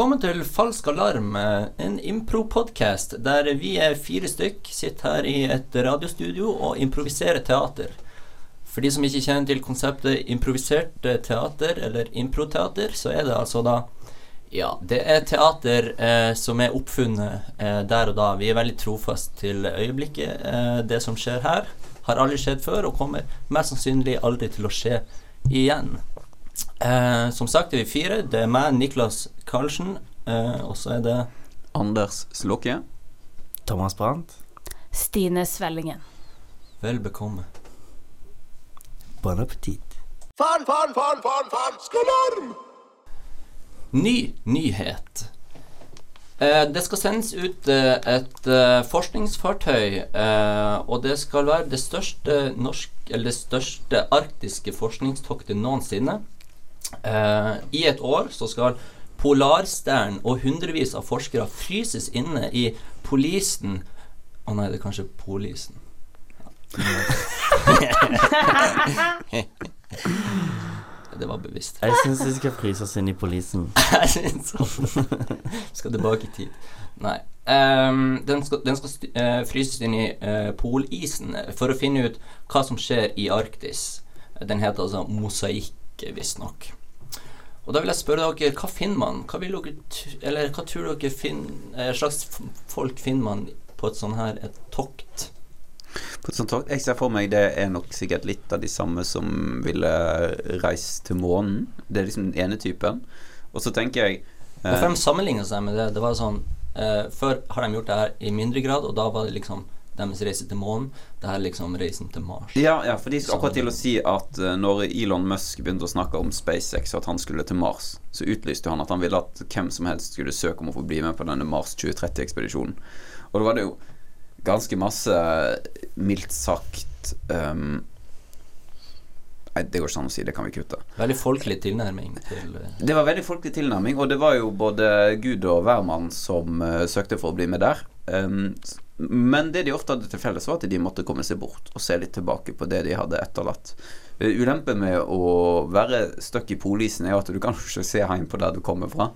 Velkommen til Falsk alarm, eh, en impro-podkast der vi er fire stykk, sitter her i et radiostudio og improviserer teater. For de som ikke kjenner til konseptet improvisert eh, teater, eller improteater, så er det altså da Ja, det er teater eh, som er oppfunnet eh, der og da. Vi er veldig trofast til øyeblikket. Eh, det som skjer her, har aldri skjedd før, og kommer mest sannsynlig aldri til å skje igjen. Eh, som sagt er vi fire. Det er meg, Niklas Karlsen, eh, og så er det Anders Slåke. Thomas Brandt. Stine Svellingen. Vel bekomme. Bon appétit. Faen, faen, faen, faen, faen, alarm! Ny nyhet. Eh, det skal sendes ut eh, et eh, forskningsfartøy, eh, og det skal være det største norsk, eller det største arktiske forskningstoktet noensinne. Eh, I et år så skal Polarstern og hundrevis av forskere fryses inne i polisen Å nei, det er kanskje polisen. det var bevisst. Jeg syns vi skal fryse oss inn i polisen. Jeg synes også. skal tilbake i tid. Nei. Um, den skal, den skal eh, fryses inn i uh, polisen for å finne ut hva som skjer i Arktis. Den heter altså mosaikk, visstnok. Og da vil jeg spørre dere, hva finner man? Hva dere eller hva tror dere finner, eh, slags folk finner man på et sånn her et tokt? På et sånt tokt? Jeg ser for meg det er nok sikkert litt av de samme som ville reist til månen. Det er liksom den ene typen. Og så tenker jeg Hvorfor for de sammenligner seg med det. Det var sånn eh, Før har de gjort det her i mindre grad, og da var det liksom deres reise til månen. Det er liksom reisen til Mars. Ja, ja, for de skal akkurat til å si at uh, når Elon Musk begynte å snakke om SpaceX og at han skulle til Mars, så utlyste han at han ville at hvem som helst skulle søke om å få bli med på denne Mars 2030-ekspedisjonen. Og da var det jo ganske masse, mildt sagt um, Nei, det går ikke an å si. Det kan vi kutte. Veldig folkelig tilnærming til eh, Det var veldig folkelig tilnærming, og det var jo både Gud og hvermann som uh, søkte for å bli med der. Um, men det de ofte hadde til felles, var at de måtte komme seg bort og se litt tilbake på det de hadde etterlatt. Uh, ulempen med å være stuck i polisen er jo at du kan ikke se hjem på der du kommer fra.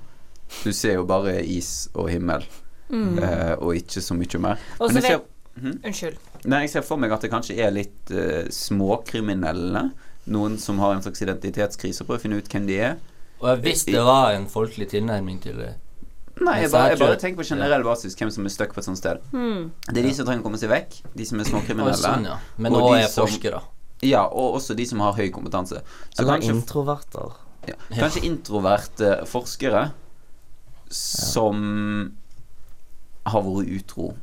Du ser jo bare is og himmel, mm. og ikke så mye mer. Men jeg ser, ser, Unnskyld. Nei, jeg ser for meg at det kanskje er litt uh, småkriminelle. Noen som har en slags identitetskrise og prøver å finne ut hvem de er. Og hvis det var en folkelig tilnærming til det Nei, jeg bare, jeg bare tenker på generell basis hvem som er stuck på et sånt sted. Hmm. Det er de som trenger å komme seg vekk, de som er småkriminelle. sånn, ja. Men nå de er som- forskere. Ja, og også de som har høy kompetanse. Så Eller kanskje, introverter. ja, kanskje introverte forskere som har vært utro.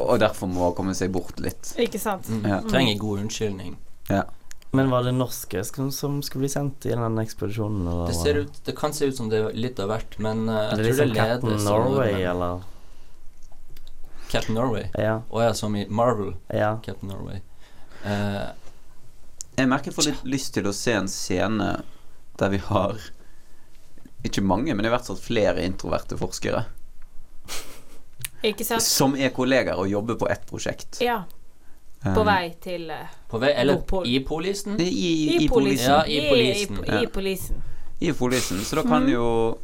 Og derfor må komme seg bort litt. Ikke sant? Mm. Ja. Trenger god unnskyldning. Ja. Men var det norske som, som skulle bli sendt i den ekspedisjonen? Eller? Det, ser ut, det kan se ut som det er litt av hvert, men Er jeg det tror det leder Captain Norway, nordmenn. eller? Captain Norway. Ja. Å ja, som i Marvel. Ja. Captain Norway. Uh, Jeg merker jeg får litt lyst til å se en scene der vi har ikke mange, men i hvert fall flere introverte forskere Ikke sant? som er kollegaer og jobber på ett prosjekt. Ja. På vei til eh, på vei Eller Nordpol. i polisen. I, i, I polisen. Ja, i polisen. I, i, Ja. polisen. I polisen. Så da kan jo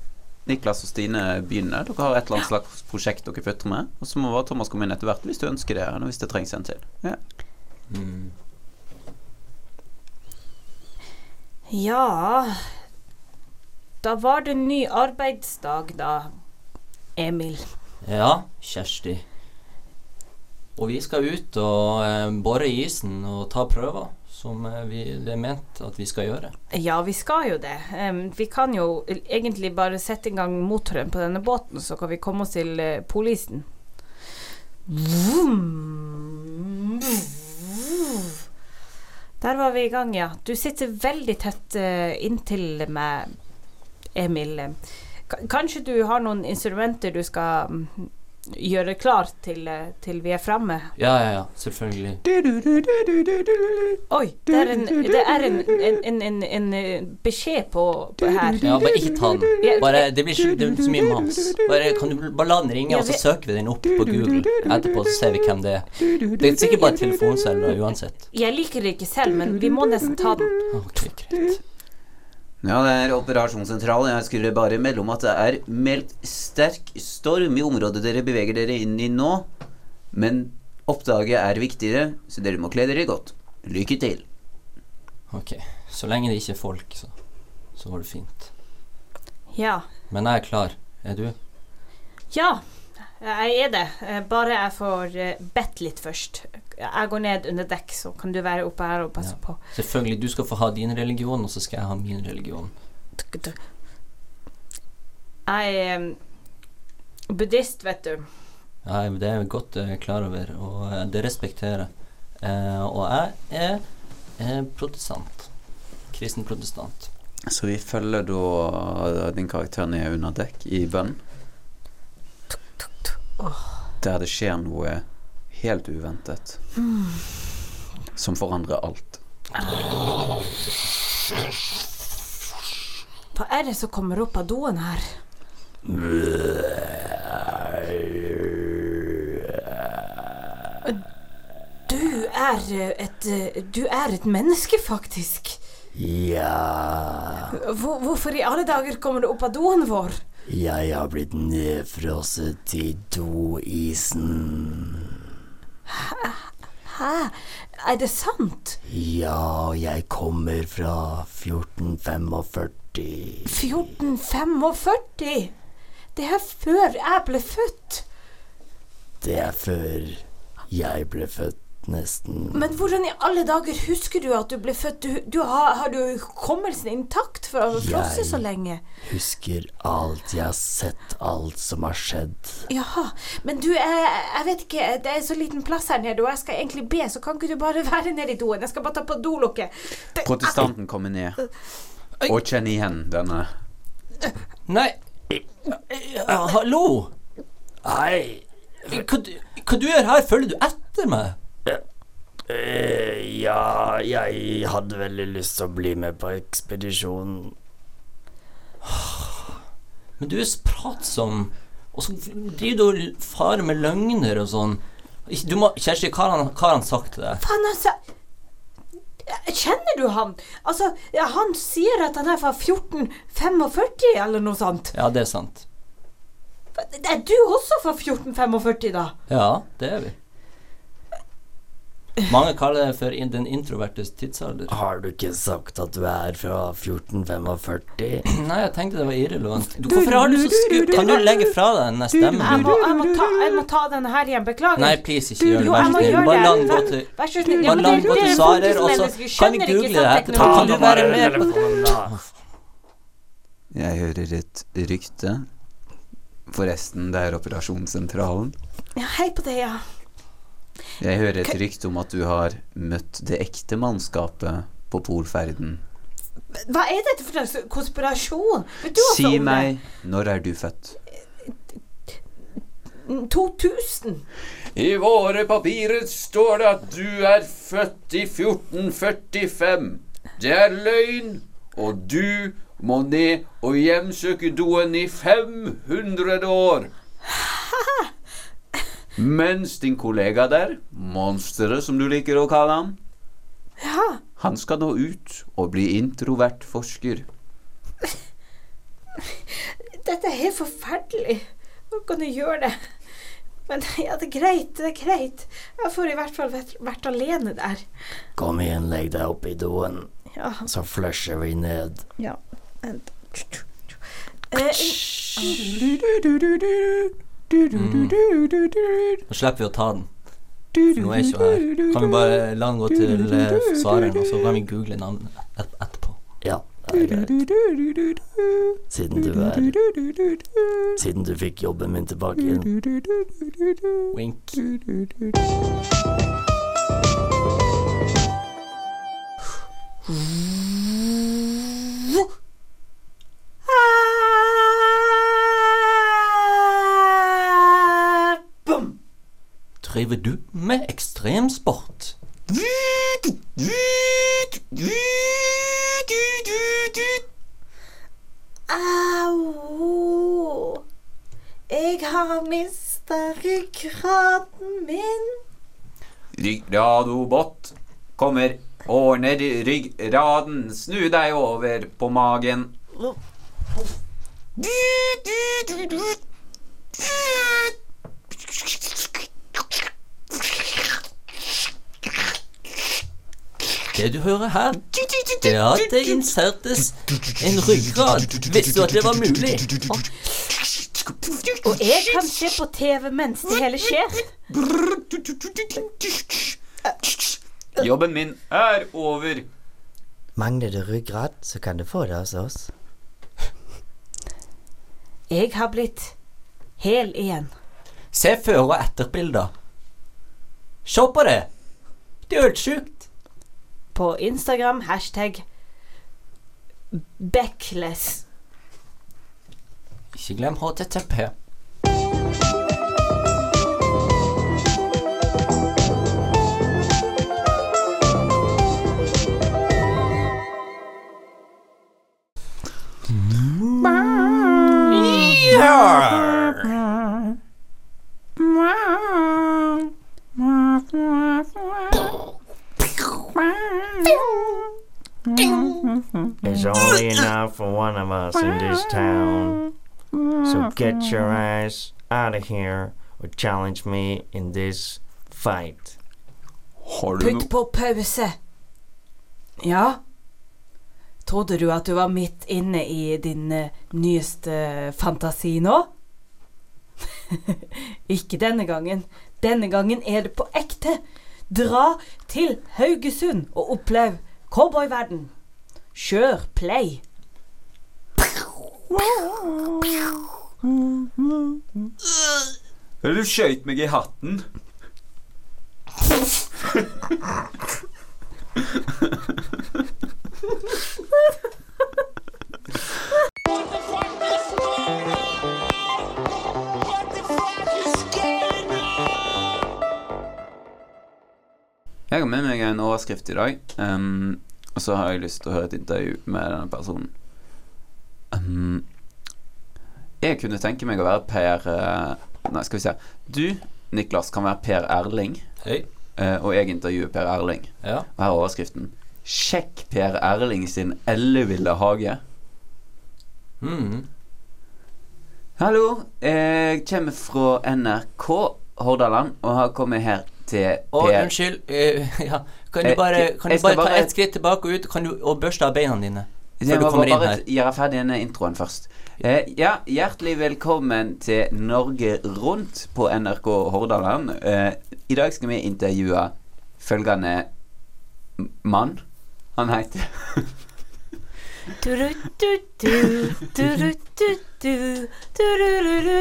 Niklas og Stine begynne. Dere har et eller annet slags prosjekt dere putter med. Og så må bare Thomas komme inn etter hvert hvis du ønsker det, hvis det trengs en til. Ja. Mm. Ja Da var det ny arbeidsdag, da, Emil. Ja, Kjersti. Og vi skal ut og eh, bore i isen og ta prøver, som eh, vi, det er ment at vi skal gjøre. Ja, vi skal jo det. Um, vi kan jo egentlig bare sette i gang motoren på denne båten, så kan vi komme oss til uh, polisen. Der var vi i gang, ja. Du sitter veldig tett uh, inntil meg, Emil. K kanskje du har noen instrumenter du skal mm, gjøre klart til, eh, til vi er framme? Ja, ja, ja, selvfølgelig. Oi, det er en, det er en, en, en, eh, beskjed på, på her. Ja, bare ikke ta den. Bare, det blir ikke det blir så mye mas. Bare, kan du bare la den ringe, og så søker vi den opp på Google etterpå, så ser vi hvem det er. Det er sikkert bare telefonselger uansett. Jeg liker det ikke selv, men vi må nesten ta den. Ok, greit. Ja, det er operasjonssentralen. Jeg skulle bare melde om at det er meldt sterk storm i området dere beveger dere inn i nå. Men oppdraget er viktigere, så dere må kle dere godt. Lykke til. Ok, så lenge det ikke er folk, så, så går det fint. Ja. Men jeg er klar. Er du? Ja, jeg er det. Eh, Bare jeg får eh, bedt litt først. Jeg går ned under dekk, så kan du være oppe her og passe Ja. på. Selvfølgelig, du skal få ha din religion, og så skal jeg ha min religion. Jeg er eh, buddhist, vet du. Ja, det er jeg godt eh, klar over, og eh, det respekterer jeg. Eh, og jeg er eh, protestant. Kristen protestant. Så vi følger da din karakter ned under dekk i bønn. Der det skjer noe helt uventet. Som forandrer alt. Hva er det som kommer opp av doen her? Du er eh, et eh, Du er et menneske, faktisk. Ja, Hvor, hvorfor i alle dager kommer du opp av doen vår? Jeg har blitt nedfrosset i doisen. Hæ? Er det sant? Ja, jeg kommer fra 1445. 1445? Det er før jeg ble født. Det er før jeg ble født, nesten. Men hvordan i alle dager husker du at du ble født? Du, du har, har du hukommelsen intakt for å frosse så lenge? Jeg Husker alt, jeg har sett alt som har skjedd. Jaha. Men du, jeg, jeg vet ikke, det er så liten plass her nede, og jeg skal egentlig be, så kan ikke du bare være nede i doen? Jeg skal bare ta på dolokket. Protestanten kommer ned og kjenner igjen denne. Nei Hallo! Hei! Hva, du- hva du gjør her? Følger du etter meg? Eh, ja, jeg hadde veldig lyst til å bli med på ekspedisjonen. Men du er så pratsom, og så driver du og farer med løgner og sånn. Du må, Kjersti, hva har han, hva har han sagt til deg? Faen, altså. Kjenner du han? Altså, ja, han sier at han er fra 1445 eller noe sånt. Ja, det er sant. Er du også fra 1445, da? Ja, det er vi. Mange kaller det for den introvertes tidsalder. Har du ikke sagt at du er fra 1445? Nei, jeg tenkte det var irrelevant. Du, hvorfor har du så skutt? Kan du legge fra deg den stemmen? Jeg må, jeg må, ta, jeg må ta denne her igjen. Beklager. Nei, please, ikke gjør det. Vær så må snill. Bare la den gå til Vær så snill. Ja, Bare men la det- den gå det til er Sarer, og så kan vi google det etterpå. Kan du være med på Jeg hører et rykte. Forresten, det er operasjonssentralen. Ja, hei på det, ja. Jeg hører et rykte om at du har møtt det ekte mannskapet på polferden. Hva er dette for slags konspirasjon? Du Si om det? meg, når er du født? 2000. I våre papirer står det at du er født i 1445. Det er løgn, og du må ned og hjemsøke doen i 500 år. Mens din kollega der, monsteret som du liker å kalle ham, Ja. han skal nå ut og bli introvert forsker. Dette er helt forferdelig. Hvordan kan du gjøre det? Men ja, det er greit, det er greit. Jeg får i hvert fall vært, vært alene der. Kom igjen, legg deg opp i doen, Ja. så flusher vi ned. ja. vent. Eh, Nå slipper vi å ta den. Nå er ikke her. Kan vi bare la den gå til eh, svareren, og så kan vi google navnet et etterpå. Ja, det er greit. Siden du er Siden du fikk jobben min tilbake igjen. Wink. Bom! Driver du med ekstremsport? Au! Jeg har mista ryggraden min. Ryggradobot kommer. Og ned i ryggraden. Snu deg over på magen. Det du hører her, det er at det insertes en ryggrad. Visste du at det var mulig? Og jeg kan se på TV mens det hele skjer. Jobben min er over. Mangler du ryggrad, så kan du få det hos oss. Jeg har blitt hel igjen. Se før- og etterbilder. Se på det! Det er helt sjukt. På Instagram hashtag backless. Ikke glem HTTP. One of us in this town. So get your ass out of here or challenge me in this fight. Har du Putt på pause. Ja? Trodde du at du var midt inne i din eh, nyeste fantasi nå? Ikke denne gangen. Denne gangen er det på ekte. Dra til Haugesund og opplev cowboyverden. Kjør play. Du skøyt meg i hatten. Jeg har med meg en overskrift i dag, um, og så har jeg lyst til å høre et intervju med denne personen. Ehm, jeg kunne tenke meg å være Per uh, Nei, skal vi se. Du, Niklas, kan være Per Erling, Hei. Uh, og jeg intervjuer Per Erling. Ja. Og her er overskriften. Sjekk Per Erling sin elleville hage. Mm. Hallo, jeg kommer fra NRK Hordaland og har kommet her til Å, Per unnskyld. Uh, ja. Kan du Eh, bare, kan du bare ta ett skritt tilbake og ut kan du, og børste av beina dine? Jeg Før du må kommer inn bare her. gjøre ferdig denne introen først. Eh, ja, hjertelig velkommen til Norge Rundt på NRK Hordaland. Eh, I dag skal vi intervjue følgende mann. Han heter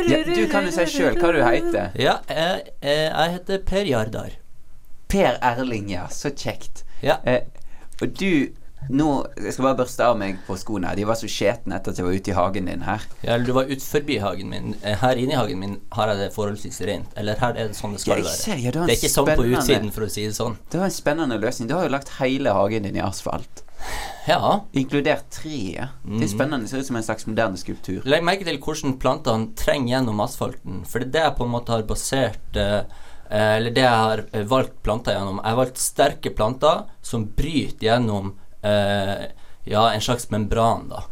ja, Du kan jo si sjøl hva du heter. Ja, jeg, jeg heter Per Jardar. Per Erling, ja. Så kjekt. Ja. Eh, og du Nå Jeg skal bare børste av meg på skoene. De var så skjetne etter at jeg var ute i hagen din her. Ja, eller du var ut forbi hagen min. Eh, Her inne i hagen min har jeg det forholdsvis rent. Eller her er det sånn det skal ja, være. ser, ja, det var Det er ikke sånn på utsiden, for å si det sånn. Det var en spennende løsning. Du har jo lagt hele hagen din i asfalt. Ja. Inkludert treet. Det er spennende. Det ser ut som en slags moderne skulptur. Legg merke til hvordan plantene trenger gjennom asfalten. For det er det jeg på en måte har basert eh, eh, Eller det jeg har valgt planter gjennom. Jeg har valgt sterke planter som bryter gjennom ja, en slags membran, da.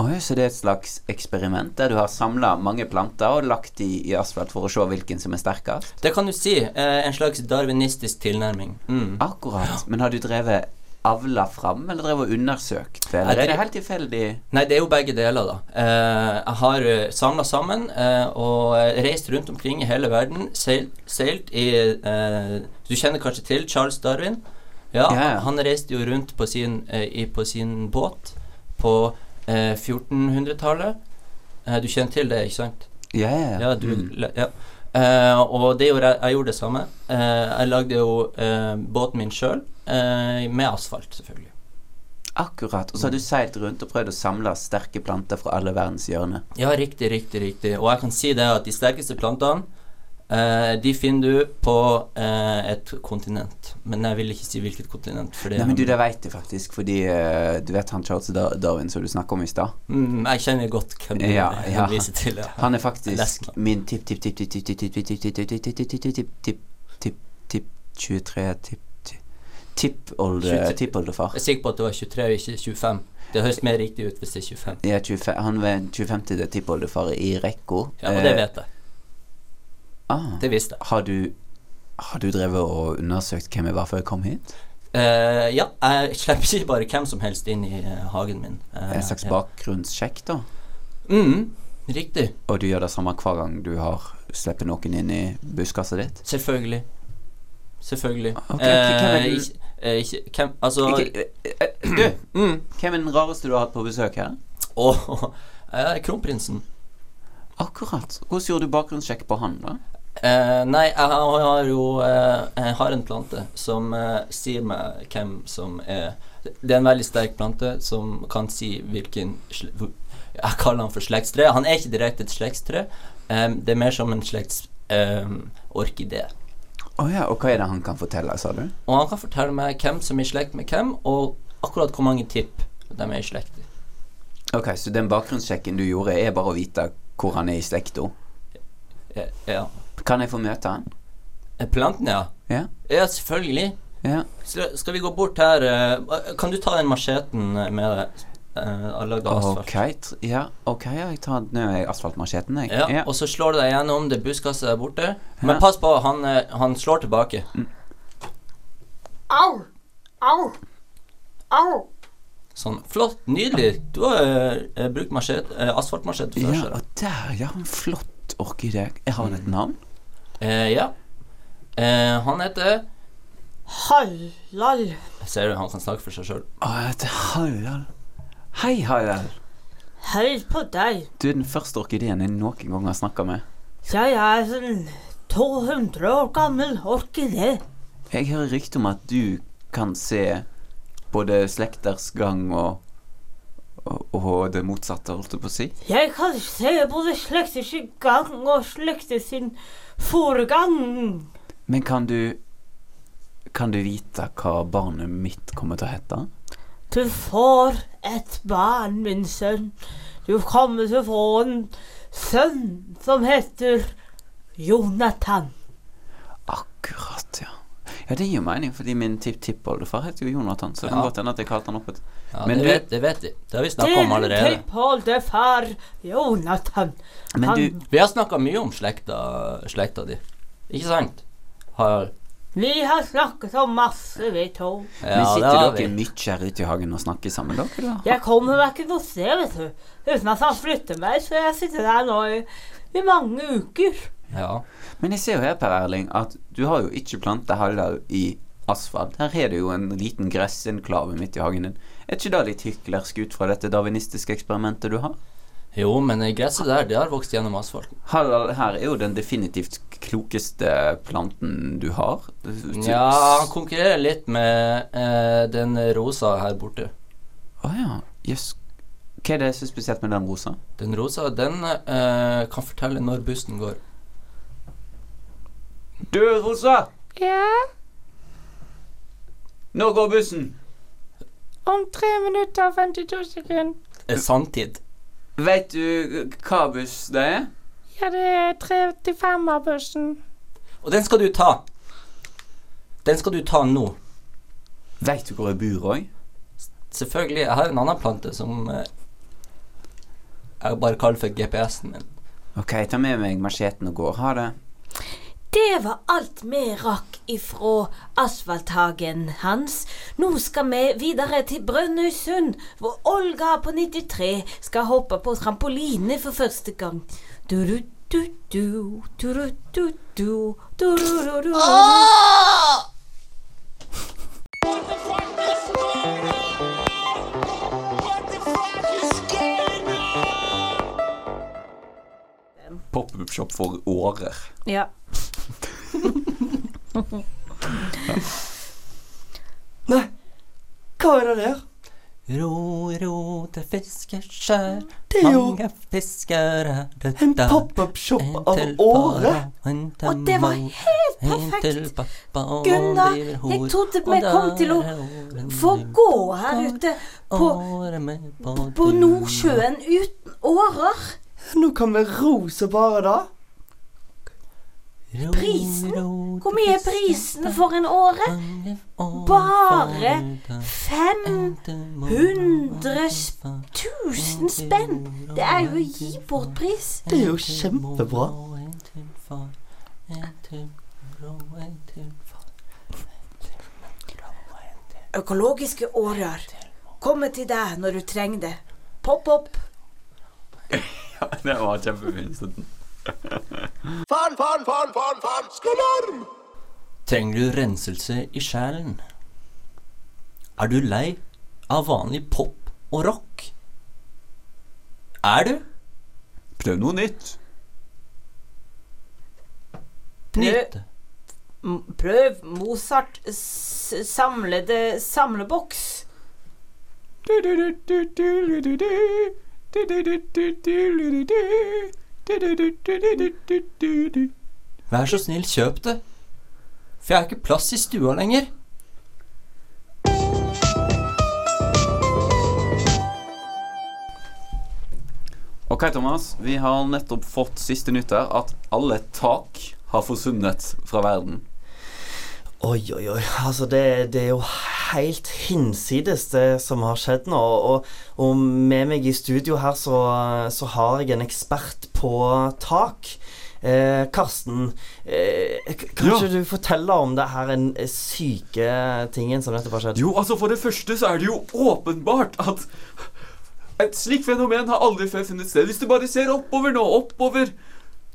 Oi, så det er et slags eksperiment der du har samla mange planter og lagt de i asfalt for å se hvilken som er sterkest? Det kan du si. Eh, en slags darwinistisk tilnærming. Mm. Akkurat. Men har du drevet avla fram, eller drevet og undersøkt det? Eller er det helt tilfeldig? Nei, det er jo begge deler, da. Eh, jeg har uh, samla sammen eh, og eh, reist rundt omkring i hele verden. Seilt, seilt i eh, Du kjenner kanskje til Charles Darwin? Ja, ja. Han reiste jo rundt på sin, eh, i, på sin båt på eh, 1400-tallet. Eh, du kjenner til det, ikke sant? Ja, ja, Ja, du, Mm. ja. Eh, og det gjorde jeg, jeg gjorde det samme. Eh, jeg lagde jo eh, båten min sjøl, med asfalt, selvfølgelig. Akkurat. Og så har du seilt rundt og prøvd å samle sterke planter fra alle verdens hjørner. Ja, riktig, riktig, riktig. Og jeg kan si det at de sterkeste plantene eh, de finner du på uh, et kontinent. Men jeg vil ikke si hvilket kontinent. Fordi Nei, men du, det vet jeg faktisk, fordi uh, du vet han Charles Darwin som du snakka om i stad? mm, Jeg kjenner godt hvem du Ja, ja. viser til. Ja. Han er faktisk Lesk. min tipp, tipp, tipp, tipp, tipp, tipp, tipp, tipp, tipp, tipp, tipp, tipp, tipp, tipp, tipp, tipp, 23 tipp, tipp, tippolde, 23. tippoldefar. Jeg er sikker på at det var 23 og ikke 25. Det høres mer riktig ut hvis det er 25. Ja, 25, han var 25. tippoldefar i rekka. Ja, og det vet jeg. Ah, Det visste jeg. har du Har du drevet og undersøkt hvem jeg var før jeg kom hit? Uh, ja, jeg slipper ikke bare hvem som helst inn i uh, hagen min. Uh, En slags ja. bakgrunnssjekk, da? Mm, riktig. Og du gjør det samme hver gang du har slipper noen inn i buskaset ditt? Selvfølgelig. Selvfølgelig. Okay, hvem Altså du, mm. hvem er den rareste du har hatt på besøk her? Åh, eh, kronprinsen. Akkurat. Hvordan gjorde du bakgrunnssjekk på han, da? Eh, nei, jeg har jo eh, Jeg har en plante som eh, sier meg hvem som er Det er en veldig sterk plante som kan si hvilken Jeg kaller han for slektstre. Han er ikke direkte et slektstre. Eh, det er mer som en slekts Um, orkidé. Å ja, og hva er det han kan fortelle, sa du? Og han kan fortelle meg hvem som er i slekt med hvem, og akkurat hvor mange tipp de er i slekt i. Ok, så den bakgrunnssjekken du gjorde, er bare å vite hvor han er i slekta? Eh, Ja. Kan jeg få møte han? Eh, Planten, ja. Ja? Ja, selvfølgelig. Ja. Skal, vi gå bort her eh, Kan du ta den macheten med deg? Uh, lagd av asfalt. Ok, ja, ok, jeg tar asfaltmacheten, jeg. Ja, Ja. Og så slår du deg gjennom det buskaset der borte. Men Ja. pass på, han, eh, han slår tilbake. Au! Au! Au! Sånn. Flott. Nydelig. Du har uh, brukt machet, eh, asfaltmachete før. Ja, og der, ja, en flott orkidé. Har han et navn? Eh, ja. Eh, han heter Hallal. Ser du, han kan snakke for seg sjøl. Jeg heter Hallal. Hei, Hallal. Hei på deg. Du er den første orkideen jeg noen gang har snakka med. Jeg er en 200 år gammel orkidé. Jeg hører rykte om at du kan se både slekters gang og, og, det motsatte, holdt jeg på å si. Jeg kan se både slekters i gang og slekter sin forgang. Men kan du Kan du vite hva barnet mitt kommer til å hete? Du får et barn, min sønn. Du kommer til å få en sønn som heter Jonathan. Akkurat, ja. Ja, det gir jo mening, fordi min tipptippoldefar heter jo Jonathan, så det kan Ja. godt hende at jeg kalte han opp et Ja, Men det, du- vet, det vet vi. Det har vi snakka om Din allerede. tippoldefar Jonathan. Men du Vi har snakka mye om slekta, slekta di. Ikke sant? Har Vi har snakket om masse, vi to. Ja, Men sitter dere mye her ute i hagen og snakker sammen, dere, da? Jeg kommer meg ikke noe sted, vet du. Uten at han flytter meg, så jeg sitter der nå i, i mange uker. Ja. Men jeg ser jo her, Per Erling, at du har jo ikke planta Hallal i asfalt. Her har du jo en liten gressenklave midt i hagen din. Er ikke det litt hyklersk ut fra dette darwinistiske eksperimentet du har? Jo, men gresset der, det har vokst gjennom asfalten. Her, her er jo den definitivt klokeste planten du har. Ja, han konkurrerer litt med eh, den rosa her borte. Å ja. Jøss. Hva er det som er spesielt med den rosa? Den rosa, den eh, kan fortelle når bussen går. Du, Rosa! Ja, Nå går bussen! Om tre minutter og 52 sekunder. Sanntid. Veit du hva buss det er? Ja, det er 35-bussen. Og den skal du ta. Den skal du ta nå. Veit du hvor jeg bor òg? Selvfølgelig. Jeg har en annen plante som eh, jeg bare kaller for GPS-en min. Ok, ta med meg macheten og går. Ha det. Det var alt vi rakk ifra asfalthagen hans. Nå skal vi videre til Brønnøysund, hvor Olga på 93 skal hoppe på trampoline for første gang. Du-du-du-du, du-du-du-du, du-du-du-du. Pop-up-shop for årer. Ja. Hva er det der? Ro, ro til fiskeskjær, mange fisker er det en pop-up-shop av Åre! og det var helt perfekt. Gunnar, jeg trodde vi kom til å Få gå her ute på på Nordsjøen uten årer. Nå kan vi ro så bare da. Prisen? Hvor mye er prisen for en åre? Bare 500 000 spenn! Det er jo å gi bort pris. Det er jo kjempebra. Økologiske årer Kommer til deg når du trenger det. Pop opp. Ja, det var kjempefint. Fan, faen, faen, faen, faen, skalarm! Trenger du renselse i sjelen? Er du lei av vanlig pop og rock? Er du? Prøv noe nytt. Nytt. Prøv Mozart samlede samleboks. Vær så snill, kjøp det. For jeg har ikke plass i stua lenger. Ok, Thomas. Vi har nettopp fått siste nytt her, at alle tak har forsvunnet fra verden. Oi, oi, oi. Altså, det, det er jo helt hinsides, det som har skjedd nå. Og, og med meg i studio her så, så har jeg en ekspert på tak. Eh, Karsten, eh, k- kanskje du forteller om det her en eh, syke tingen som nettopp har skjedd? Jo, altså For det første så er det jo åpenbart at et slikt fenomen har aldri før funnet sted. Hvis du bare ser oppover nå, oppover,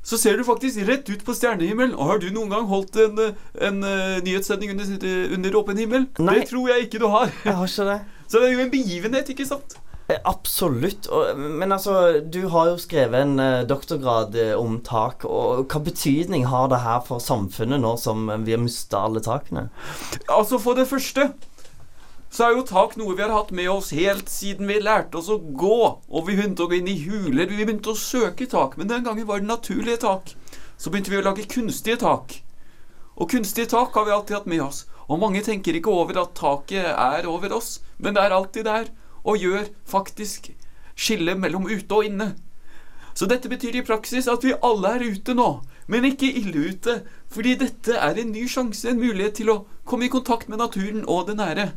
så ser du faktisk rett ut på stjernehimmelen. Og har du noen gang holdt en, en eh, nyhetssending under, under åpen himmel? Nei. Det tror jeg ikke du har. Jeg har ikke det. Så det er jo en begivenhet, ikke sant? Eh, Absolutt. Men altså, du har jo skrevet en eh, doktorgrad om tak. Og hva betydning har det her for samfunnet nå som vi har mista alle takene? Altså, for det første så er jo tak noe vi har hatt med oss helt siden vi lærte oss å gå. Og vi begynte å gå inn i huler. Vi begynte å søke tak. Men den gangen var det naturlige tak. Så begynte vi å lage kunstige tak. Og kunstige tak har vi alltid hatt med oss. Og mange tenker ikke over at taket er over oss, men det er alltid der. Og gjør faktisk skille mellom ute og inne. Så dette betyr i praksis at vi alle er ute nå, men ikke ille ute. Fordi dette er en ny sjanse, en mulighet til å komme i kontakt med naturen og det nære.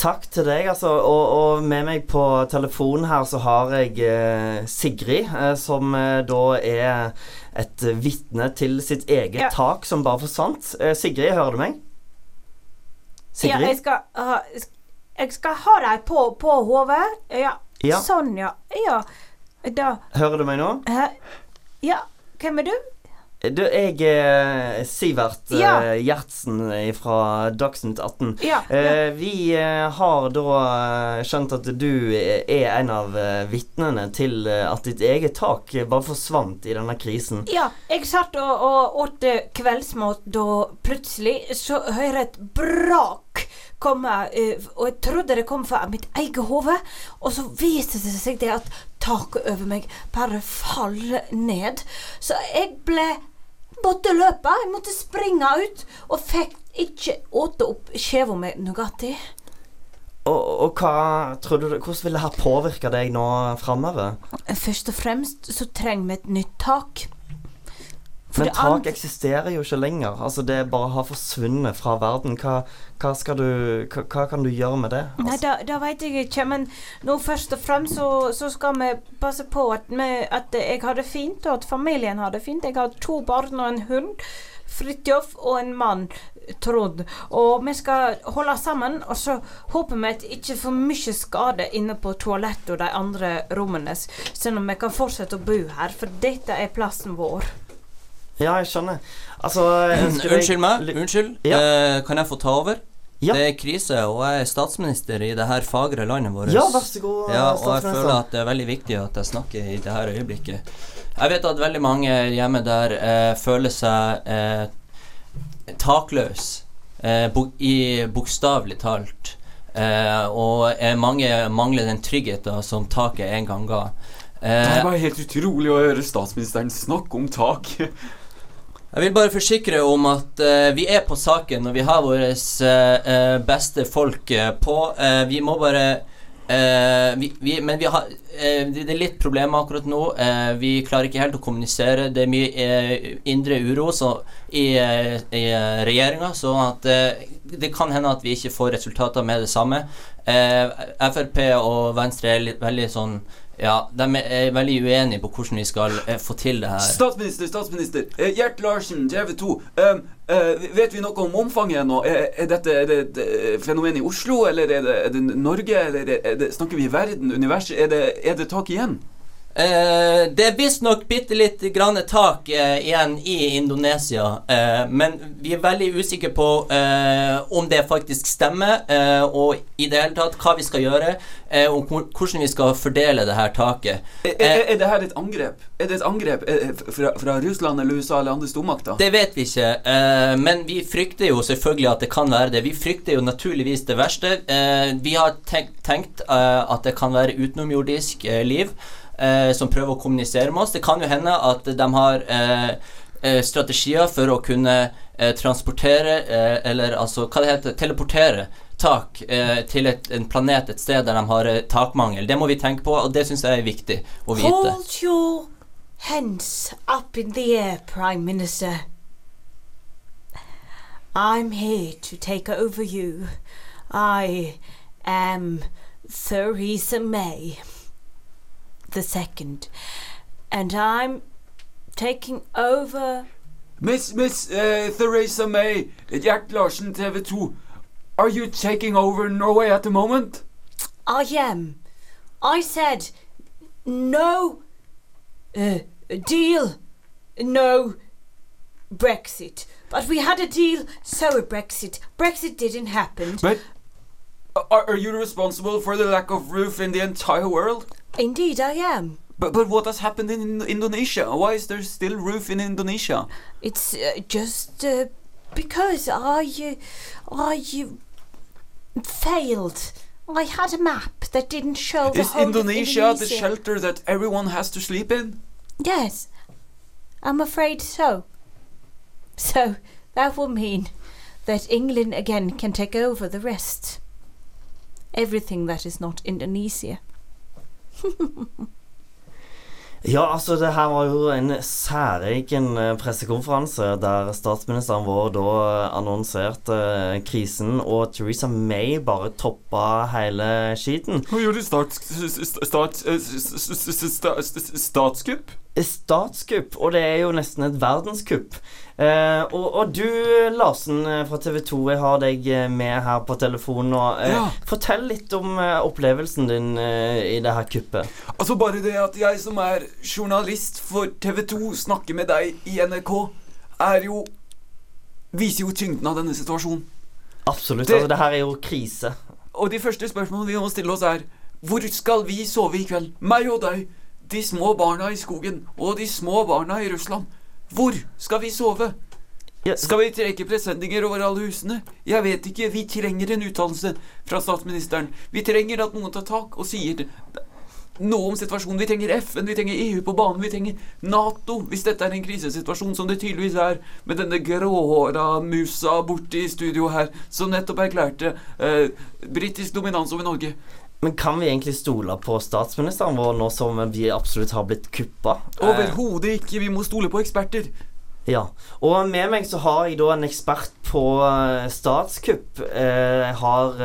Takk til deg, altså. Og, og med meg på telefonen her så har jeg eh, Sigrid, eh, som eh, da er et vitne til sitt eget Ja. tak som bare forsvant. Eh, Sigrid, hører du meg? Ja, jeg Sigrid? skal uh, Jeg skal ha deg på, på hodet. Ja. Ja. Sånn, ja. Ja. Da Hører du meg nå? Uh, Ja. Hvem er du? Du, jeg er Sivert eh, Ja. Gjertsen fra Dagsnytt 18. Ja. ja. Eh, vi eh, har da eh, skjønt at du er en av eh, vitnene til eh, at ditt eget tak eh, bare forsvant i denne krisen. Ja, jeg satt og, og åt eh, kveldsmat da plutselig så hører jeg et brak komme, eh, og jeg trodde det kom fra mitt eget hode, og så viste det seg det at taket over meg bare faller ned. Så jeg ble måtte løpe, jeg måtte springe ut, og fikk ikke åte opp skjeva med Nugatti. Og, og hva tror du, hvordan vil det her påvirke deg nå framover? Først og fremst så trenger vi et nytt tak. Men tak eksisterer jo ikke lenger. Altså Det bare har forsvunnet fra verden. Hva, hva, du, hva, hva kan du gjøre med det? Nei, Altså, da, da veit jeg ikke, men nå først og fremst så, så skal vi passe på at, vi, at jeg har det fint, og at familien har det fint. Jeg har to barn og en hund. Fridtjof og en mann, Trond. Og vi skal holde sammen, og så håper vi at ikke for mye skade inne på toalettet og de andre rommene, sånn at vi kan fortsette å bo her, for dette er plassen vår. Ja, jeg skjønner. Altså jeg Unnskyld meg. Unnskyld. Ja. Eh, kan jeg få ta over? Ja. Det er krise, og jeg er statsminister i det her fagre landet vårt. Ja, vær så god, Ja, og jeg føler at det er veldig viktig at jeg snakker i det her øyeblikket. Jeg vet at veldig mange hjemme der eh, føler seg eh, takløs, eh, bo i bokstavelig talt. Eh, og eh, mange mangler den tryggheten som taket en gang ga. Det Eh, er bare helt utrolig å høre statsministeren snakke om tak. Jeg vil bare forsikre om at uh, vi er på saken, og vi har våre eh, beste folk uh, på. Vi må bare vi, vi, men vi har det er litt problemer akkurat nå. Vi klarer ikke helt å kommunisere. Det er mye indre uro så, i, i regjeringa, så at det kan hende at vi ikke får resultater med det samme. Frp og Venstre er litt, veldig sånn Ja, de er veldig uenige på hvordan vi skal eh, få til det her. Statsminister, statsminister. Eh, Gjert Larsen, TV 2. Um, uh, vet vi noe om omfanget nå? Er, er dette er det et fenomen i Oslo, eller er det, er det Norge? Eller er er snakker vi verden, universet? Er det, er det tak igjen? Eh, det er visstnok bitte litt grann tak eh, igjen i Indonesia, eh, men vi er veldig usikre på eh, om det faktisk stemmer, eh, og i det hele tatt hva vi skal gjøre, eh, og hvordan vi skal fordele det her taket. Er, er, er det her et angrep? Er det et angrep fra, fra Russland eller USA eller andre stormakter? Det vet vi ikke, eh, men vi frykter jo selvfølgelig at det kan være det. Vi frykter jo naturligvis det verste. Eh, vi har tenkt, tenkt at det kan være utenomjordisk liv eh, som prøver å kommunisere med oss. Det kan jo hende at de har eh, eh, strategier for å kunne eh, transportere, eller altså hva det heter, teleportere tak eh, til et, en planet et sted der de har eh, takmangel. Det må vi tenke på, og det syns jeg er viktig å vite. Hold your hands up in the air, Prime Minister. I'm here to take over you. I am Theresa May the second, and I'm taking over. Miss Miss uh, Theresa May, Gjert Larsen, TV 2. Are you taking over Norway at the moment? I am. I said no uh, deal, no Brexit. But we had a deal, so a Brexit. Brexit didn't happen. But are, are you responsible for the lack of roof in the entire world? Indeed, I am. But, but what has happened in Indonesia? Why is there still roof in Indonesia? It's uh, just uh, because I, uh, I uh, failed. I had a map that didn't show the Is whole of Indonesia the shelter that everyone has to sleep in? Yes, I'm afraid so. So that will mean that England again can take over the rest. Everything that is not Indonesia. Ja, altså det her var jo en særegen eh, pressekonferanse der statsministeren vår da eh, annonserte eh, krisen, og Theresa May bare toppa hele skiten. Hun gjorde stats, stats, statskupp? Statskupp, og det er jo nesten et verdenskupp. Eh, og, og du, Larsen eh, fra TV 2, jeg har deg eh, med her på telefonen. Og, eh, Ja. Fortell litt om eh, opplevelsen din eh, i det her kuppet. Altså Bare det at jeg som er journalist for TV 2 snakker med deg i NRK, er jo Viser jo tyngden av denne situasjonen. Absolutt. Det- altså, det her er jo krise. Og de første spørsmålene vi må stille oss, er Hvor skal vi sove i kveld? Meg og deg. De små barna i skogen og de små barna i Russland. Hvor skal vi sove? Skal vi trekke presenninger over alle husene? Jeg vet ikke. Vi trenger en uttalelse fra statsministeren. Vi trenger at noen tar tak og sier noe om situasjonen. Vi trenger FN, vi trenger EU på banen, vi trenger Nato. Hvis dette er en krisesituasjon, som det tydeligvis er, med denne gråhåra musa borte i studio her, som nettopp erklærte eh, britisk dominans over Norge. Men kan vi egentlig stole på statsministeren vår nå som vi absolutt har blitt kuppa? Eh, Overhodet ikke. Vi må stole på eksperter. Ja. Og med meg så har jeg da en ekspert på eh, statskupp. Eh, jeg har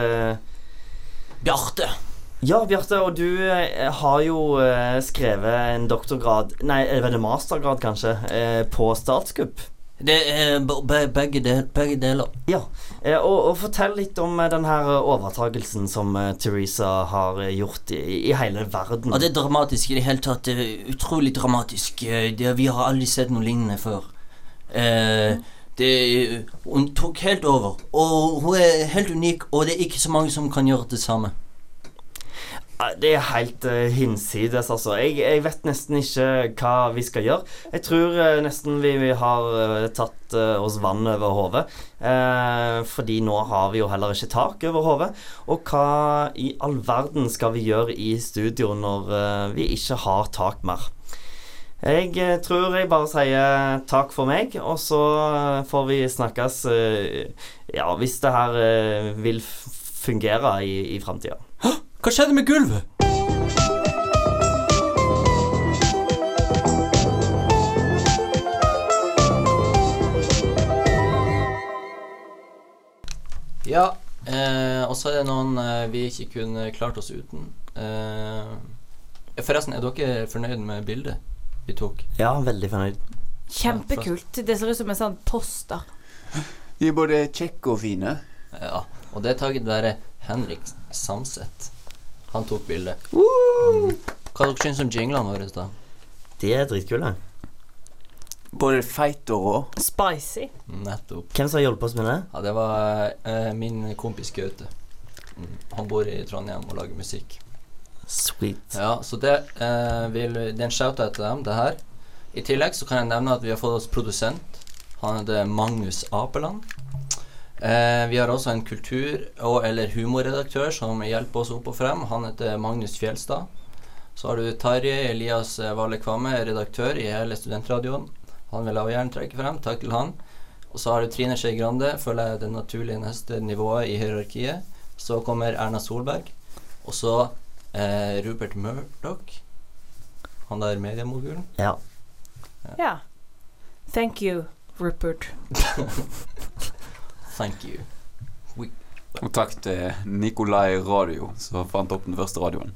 Bjarte. Ja, Bjarte, og du har jo skrevet en doktorgrad Nei, er det mastergrad, kanskje, på statskupp. Det er be- be- begge, del, begge deler. Ja. Eh, og, og fortell litt om denne den overtagelsen som eh, Teresa har eh, gjort i, i hele verden. Ja, det er dramatisk i det hele tatt. Det er utrolig dramatisk. Eh, Det, vi har aldri sett noe lignende før. Eh, det, hun tok helt over. Og hun er helt unik, og det er ikke så mange som kan gjøre det samme. Det er helt uh, hinsides, altså. Jeg, jeg vet nesten ikke hva vi skal gjøre. Jeg tror uh, nesten vi, vi har uh, tatt oss vann over hodet. Fordi nå har vi jo heller ikke tak over hodet. Og hva i all verden skal vi gjøre i studio når vi ikke har tak mer? Jeg tror jeg bare sier takk for meg, og så får vi snakkes Ja, hvis det her vil fungere i, i framtida. Hva skjedde med gulvet? Ja, eh, og så er det noen eh, vi ikke kunne klart oss uten. Eh, forresten, er dere fornøyd med bildet vi tok? Ja, veldig fornøyd. Kjempekult. Det ser ut som en sånn poster. De er både kjekke og fine. Ja, og det er takket være Henrik Samset. Han tok bildet. Mm. Hva dere syns om jinglene våre, da? De er dritkule. Både feit og rå. Spicy. Nettopp. Hvem som har hjulpet oss med det? Ja, det var eh, min kompis Gaute. Mm. Han bor i Trondheim og lager musikk. Sweet. Ja, så det, eh, vil, det er en shout-out til dem, det her. I tillegg så kan jeg nevne at vi har fått oss produsent. Han heter Magnus Apeland. Eh, vi har også en kultur- og eller humorredaktør som hjelper oss opp og frem. Han heter Magnus Fjelstad. Så har du Tarjei Elias Valle Kvamme, redaktør i hele Studentradioen. Han vil jeg gjerne trekke frem. Takk til han. Og så har du Trine Skei Grande, føler jeg det naturlige neste nivået i hierarkiet. Så kommer Erna Solberg. Og så eh, Rupert Murdoch. Han der mediemogulen. Ja. Ja. Thank you, Rupert. Thank you. We og takk til Nikolai Radio, som fant opp den første radioen.